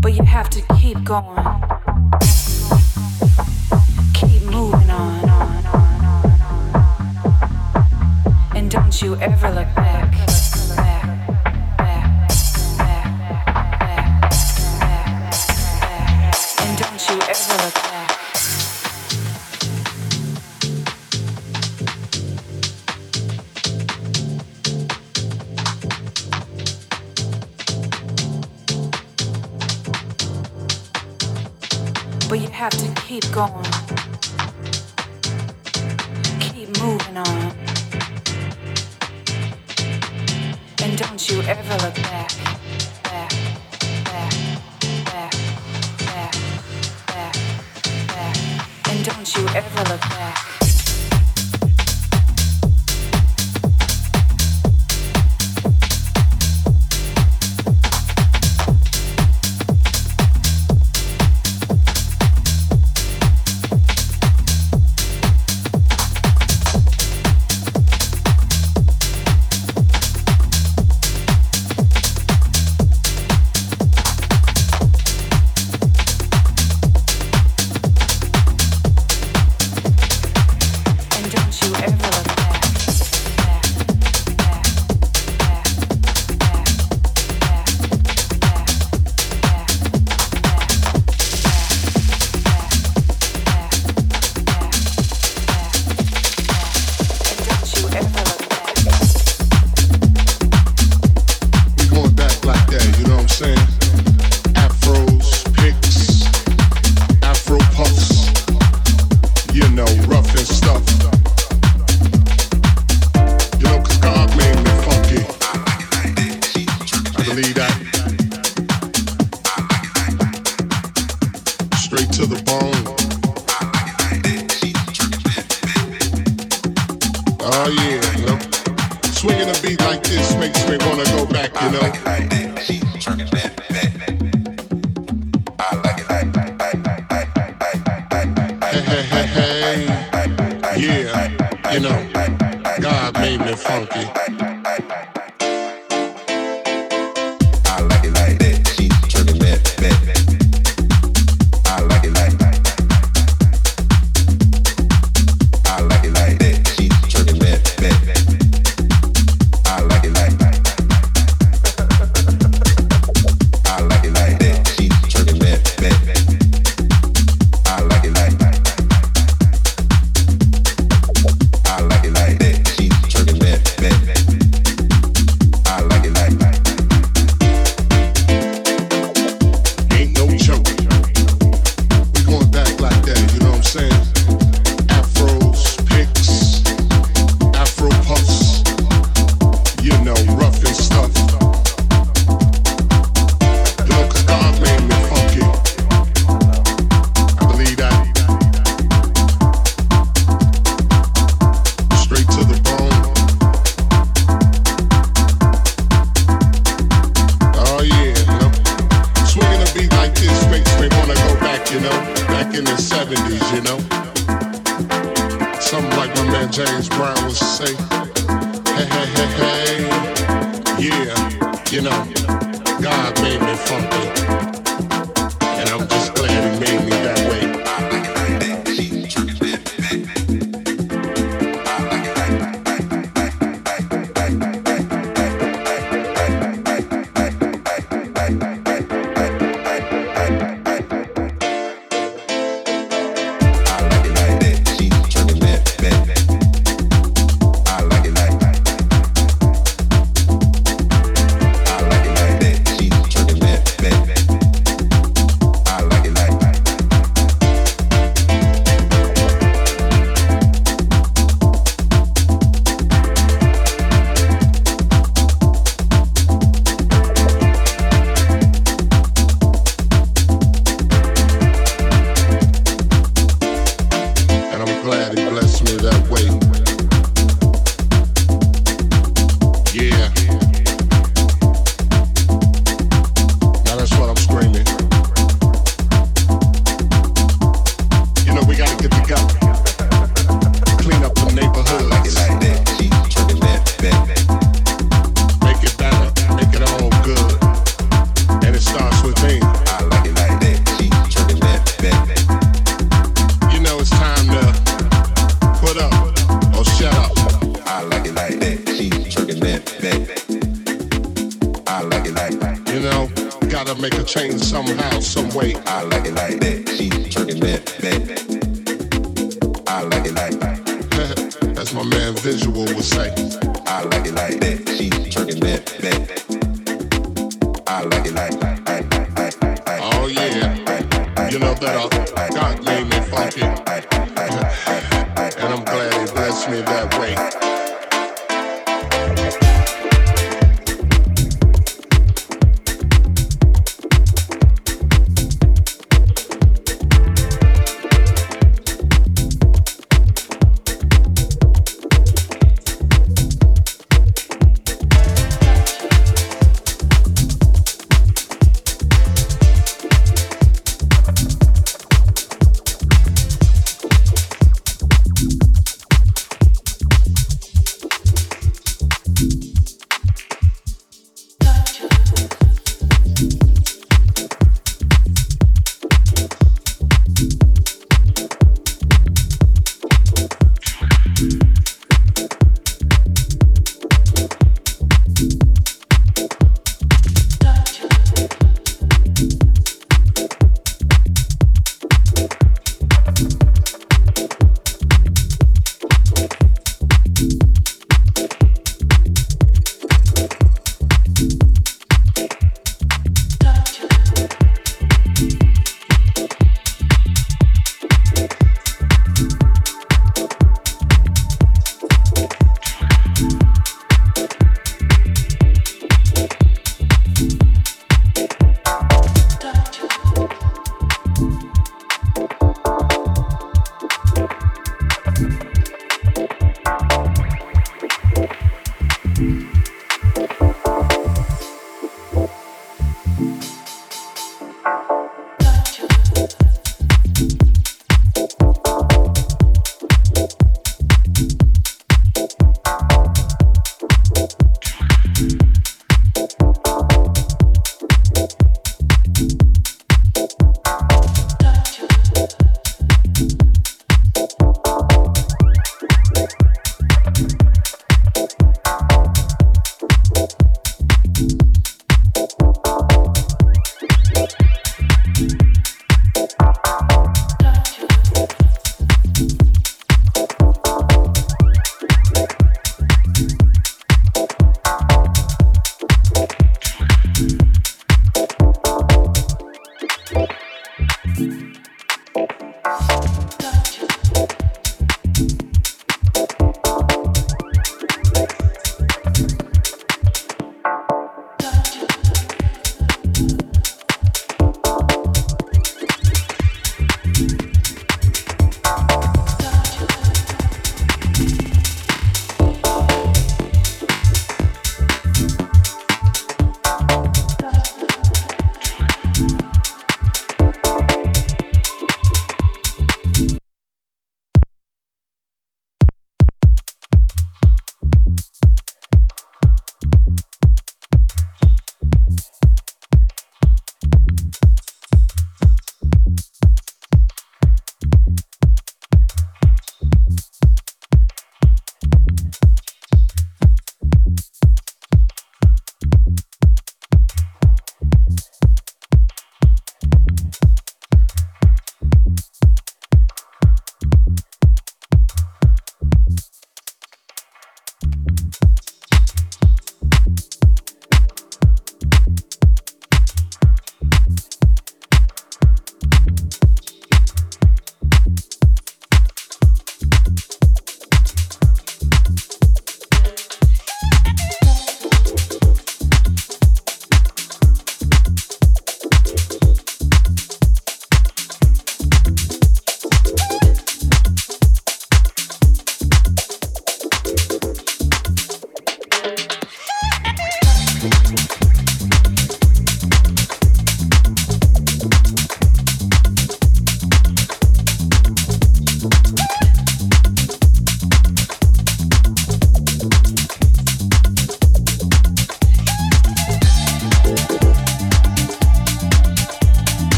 But you have to keep going. Keep moving on. And don't you ever look back. keep going. I like it like, like, oh yeah. You know that uh, God made me funky, and I'm glad He blessed me that way.